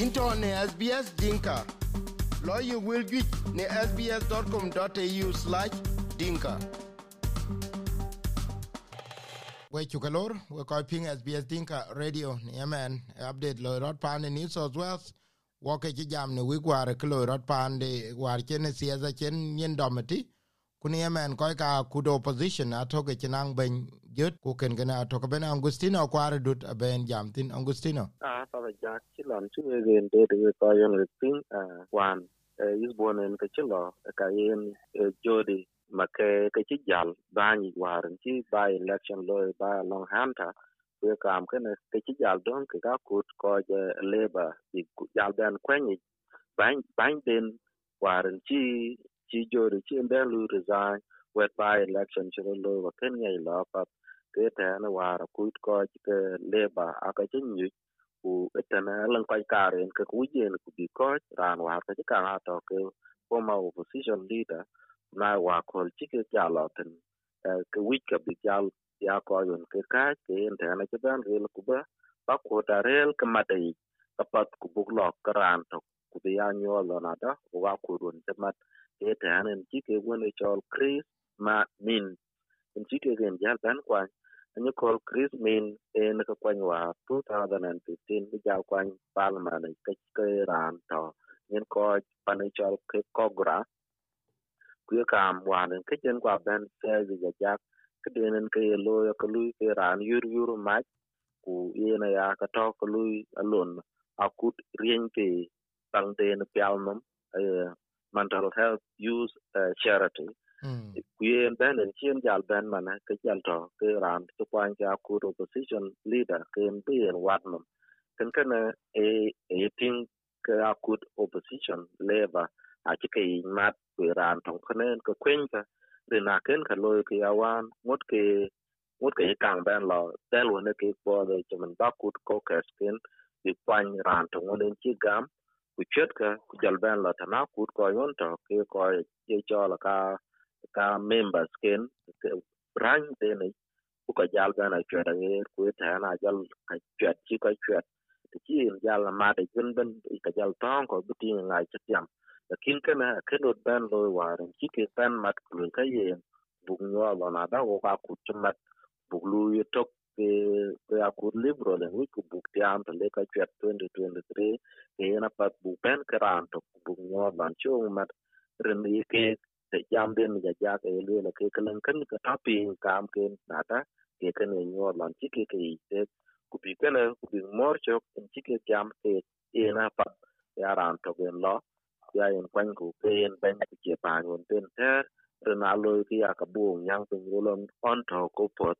into ne SBS Dinka. Lawyer will get ne sbs.com.au slash dinka. We chukalor we ko ping SBS Dinka radio. Ne yaman update lo rot pan New South Wales wo ke ci jam ne wi gwar ke lo rot pan de war chen siasa chen nyen domati kuni yemen koy ka kudo opposition ato ke chinang ben jut ku ken gena atoke ben Angustino kware dut ben jam tin. Angustino a pa ja chilon chu e gen de de ko yon ping wan e, is born in ke chilo e ka yen jodi make ke chi jal bani waren chi ba election lo ba long hanta ku kam ke ne ke chi jal don ke ka kut ko je labor di jal ben kwenye ban ban den waren chi chi jodi chi ben lu resign wet by election chi lo wa ken ngai lo pa ke ta na war kut ko ke labor aka chi nyu ku etana lan kai karen ke ku jen ku bi ko ran war ka ka ha to ke former opposition leader na wa kol chi ke jalo ten ke wi ke bi jal ya ko yon ke ka ke enta na ke ban rel ku ba ba ko ta rel ke madai ka pat ku buk lo karan to ku bi ya nyo lo na da wa ku run te mat ke ta nen chi ke won e chol chris ma min. En chi ke gen jal ban kwa anyi kol chris min en ka kwany wa 2015 bi jal kwany parliament ke ke ran to. Nyen ko panichol ke kogra. Kuye kam wanen ke chen kwa ben se ji ja jak ke denen ke lo ya cái lui ke ran yur yur ma ku yena ya ka to cái lui alon akut rien ke tang den pial nom mental health use uh, charity. Kuyen ben en chen jal ben mana ke jal to ke ran ke kwan ke akut opposition leader ke en bien wat nom. Ken ken e e ting ke akut opposition lever a ci ke mat ku ran tong kenen ko kwen ka de na ken ka loy ke awan ngot ke ngot ke kang ben lo tel wona ke po de chaman ba kut ko kes ken di kwan ran tong wonen ci gam ku chet ka ku jal ben lo ta na kut ko yon to ke ko ye cho la ka ka members ken rang de ne ku ka jal ben a chet ne ku ta na jal ka chet chi ka chet chi jal la ma de jun ben ka jal tong ko bi ngai chet lakin kana kenot ban lo waren chi ke ban mat ku ka ye bu nyo la na da ko ka ku mat bu lu ye tok ke ke a libro le wi ku bug ti am le ka chat 2023 ke na pat bug ben kran to bug nyo ban chung mat ren ni ke te jam den ja ja ke le le ke kan kan ka ta pi kam ke na ta ke kan nyo ban chi ke ke te ku bi kana ku bi mor chok chi ke jam ke e na pat ya ran to gen lo ya en kwan ku ke en ben ku che pa ngon ten ter rena lo ki ya ka bu nyang pin ulon on to ko pot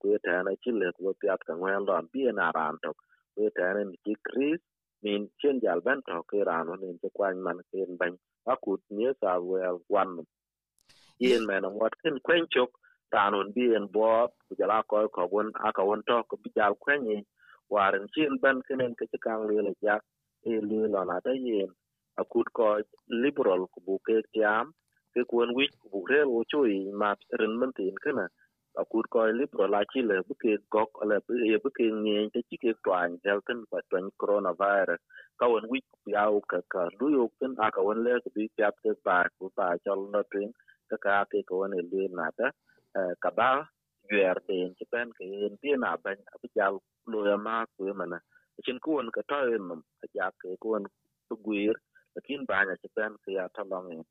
ku ta na chi le ku piat ka ngwan lon bi na ran to ku ta na ni kris min chen jal ben to ke ran on en kwan man ke en ben akut ni sa wel wan yen men wat ken kwen chok ran on bi en bo ku jala ko ko won aka won to ko bi jal kwen ni waren chen ben kenen ke kang le ja e le lon ata yen akut ko liberal ku bu ke tiam ke kuon wich ku bu re wo chui ma ren man tin kana akut ko liberal a chi le bu ke gok ale bu ye bu ke nge te chi ke twan tel ten pa twan coronavirus. Ka won wich ya o ka ka lu yo ten a ka won le ku bi pyap ke ba ku ba chol no tin ka ka ke ko ne le na ta ka ba yer den chi pen ke ti na ban abu jal lo ya ma ku mana chin kuon ka to en num ja ke kuon tu guir lakin banya ci ben ke ya talong en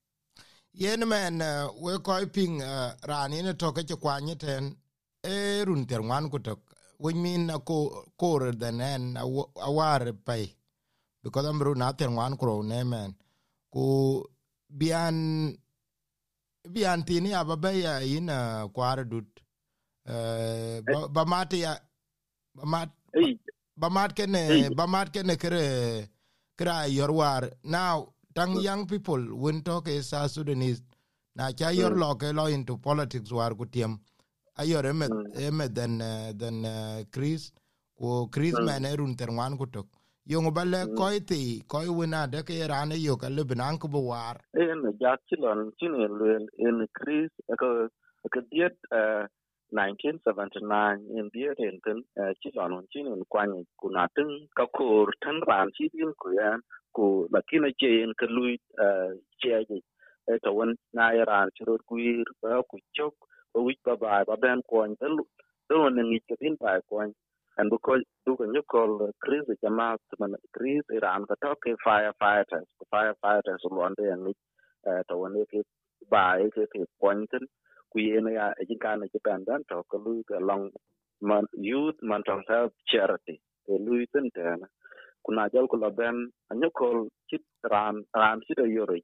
yen men we koy ping ran ine to ci kwanye ten e run ter wan ku tok we min ko kor den en awar pay because am run ater wan kro ne men. Ku bian bian tini ababa ya in kwar dut. Ba mate ya ba mat ba mat kene ba mat kene kre kra yor war. Now tang young people when talk is South Sudanese na cha yor lo ke lo into politics war gutiem ayor emet emet then then Chris ko Chris man erun terwan kutok yong balle koy ti koy wina de ke rane yo ka le binan ko war. En ja chilon chinen luen en Chris ko ko diet 1979 in die den kan ci lon on ci en kwani kuna tin ka ko tan ran ci din ku yan ku lakina ce en ka lui ce e to won na iran chiro kuir ba ku chok o wi ba ba ba ben ko en lu do ne ngi ke din ba ko and because du ko nyukol kris jama man kriz iran ka to ke firefighters firefighters lo ande ngi to won ke ba e ke ke ko point ku yen ya e ejin kana ke ben dan to ko lu ka long man youth man to help charity e lu tin tena kuna jal ko ben anyo ko ci ran ran ci e yori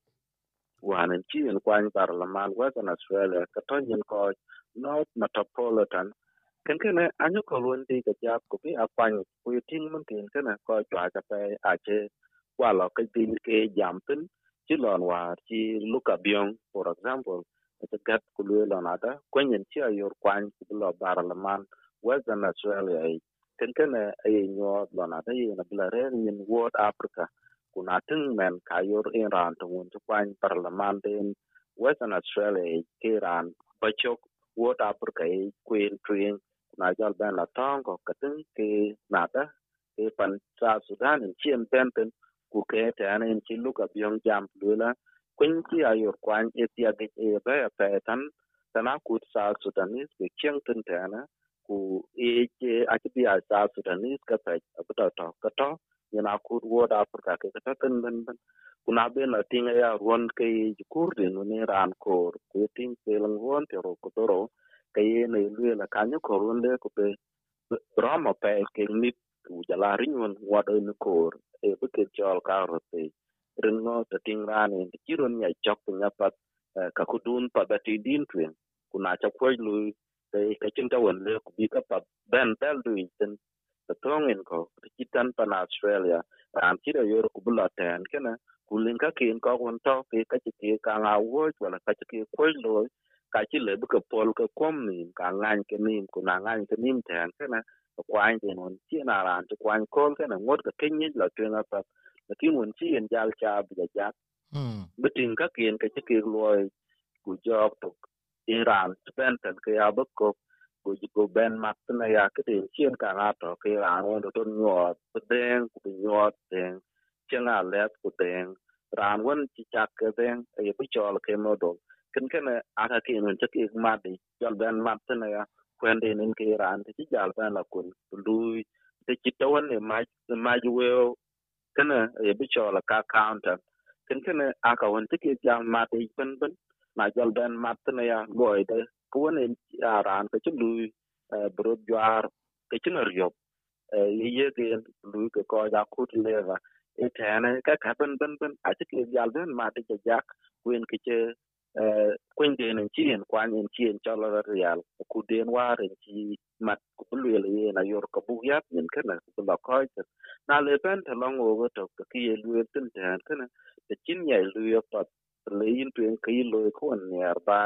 wanen ci en kwan parliament, western australia katonyin to ko north metropolitan. Ken kene, anyo ko di ka jap ko bi akwan ku tin mun tin kene ko jwa ka pe a che kwa lo ka tin ke jam tin. Ci lon war ci luka biong for example, ete gat ku lwe lon nada kwenyen ci ayor kwan ku lo barlaman western australia ai ken eh, eh, eh, nyo lo ta yi na bla re yin world africa. Kuna tin men ka yor in ran to mun to kwan parliament in western australia ke ran bachok wot africa e queen twin kuna jal ben la tong ko katin ke nata ke pan sa sudan, in chien tenten ku ke te an in chi luka byong jam lula kwen ki ayor kwan e tia ge e ba ya pe tan tana ku sa sudanis ke chiang tin te ku e ke a ti bi a sa sudanis ka pe abu ta to ka to yana ku wo da afrika ke ka tan ben ben kuna be na tinga ya ron ke kur de no ne ran kor ku ting, ke lang ron te ro ko toro. Ke ye ne lu la ka nyu ko ron le ko pe rama pe ke ni ku jala rinyon wa do ni kor e bu ke jol, ka, ro, pe. Ringo ta ting rani ti chiron nya chok nya pat ka kudun pa da ti, din twen kuna cha kwai lu te ka chin ta won le ku bi ka pa ben bel du tin ta tongen ko ti tan pa na australia. Ran ti da yor ku bula ten kana kulin ka kin ko won to ke ka ti ke ka nga wo wala ka ti ke kwai lu ka chi le bu ka pol ka kom ni ka ngan ke nim kuna ngan ke nim ten kana kwany ti non chi na ran ti kwany kol kana ngot ka kin ni la twen pa lakin won chi en jal cha bi ja ja bitin ka kien ka chi ke loy ku jok to iran. Spen ten ke ya ba ko ku ku ben mat na ya ke tin chien ka nga to ke Iran won to nyot pe den ku nyo den chen a let ku den ran won chi chak ke den e bi chol ke mo do ken ken a ka ke nun chak ke ma de jal ben mat na ya kwen de nin ke Iran ti jal ben la kun lui te chi to won ne ma ma ju we kana e bi chol ka counter ken a ka won ti ke jam ma de ben ben na jol ben mat ya boy de ko ne aran ke chu lui bro jwar ke chu na ryop e ye ke lui ke ko ja kut leva e tane ka ka ben ben ben a tike jal ben ma te jak kuen ke che kuen de nen chien kwan en chien chola real. Ku den war en chi mat ku lu le na yor ka bu yat nen kana ku la ko na le ben te long over to ke ye lu tin tan kana de chin ye lu yo pa le yin tuen ki lo ko ne ba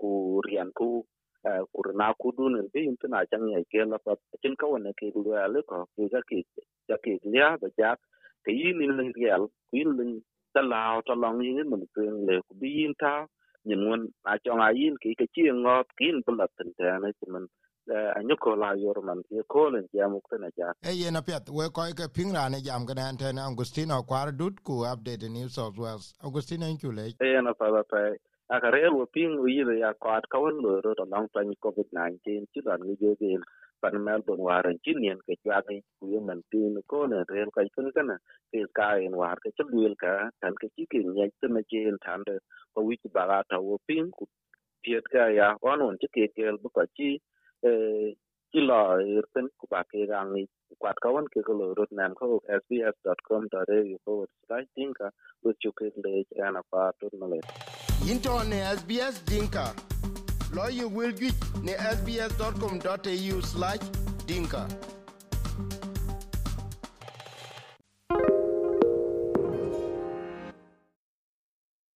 ku rian ku ku na ku du ne be yin na chang ye ke la pa chin ka ne ke lu le ko ki ka ki ya ki lia ba ja ke yin ni le real ku yin le ta lao ta long yin mun tuen le ku bi yin ta nhìn ngun a chong a yin ki ka chi ngot kin bula tin ta ne man a nyoko la yor man ye ko len ja. Mu kana ja e ye na pet we ko ke pingra ne jam kana ten Agustino kwar dut ku update New South Wales. Agustino in chule e na pa pa pa a ka re wo ping wi le ya kwat ka won lo ro long pan covid 19 chi dan ni je ge pan melbourne waran chi nien ke ja ge ku ye man tin ko ne re ka kun kana ke ka en war ke chu wil ka tan ke chi ke nyai tin na je tan de ko wi ba ga ta wo ping ku tiet ka ya on on chi ke ke bu ko chi ci lo irten ku ke gang kwat kawan ke ko rut nam ko sbs.com.au forward slash dinka with you ke le ana pa to male into ne sbs dinka lo you will get ne sbs.com.au slash dinka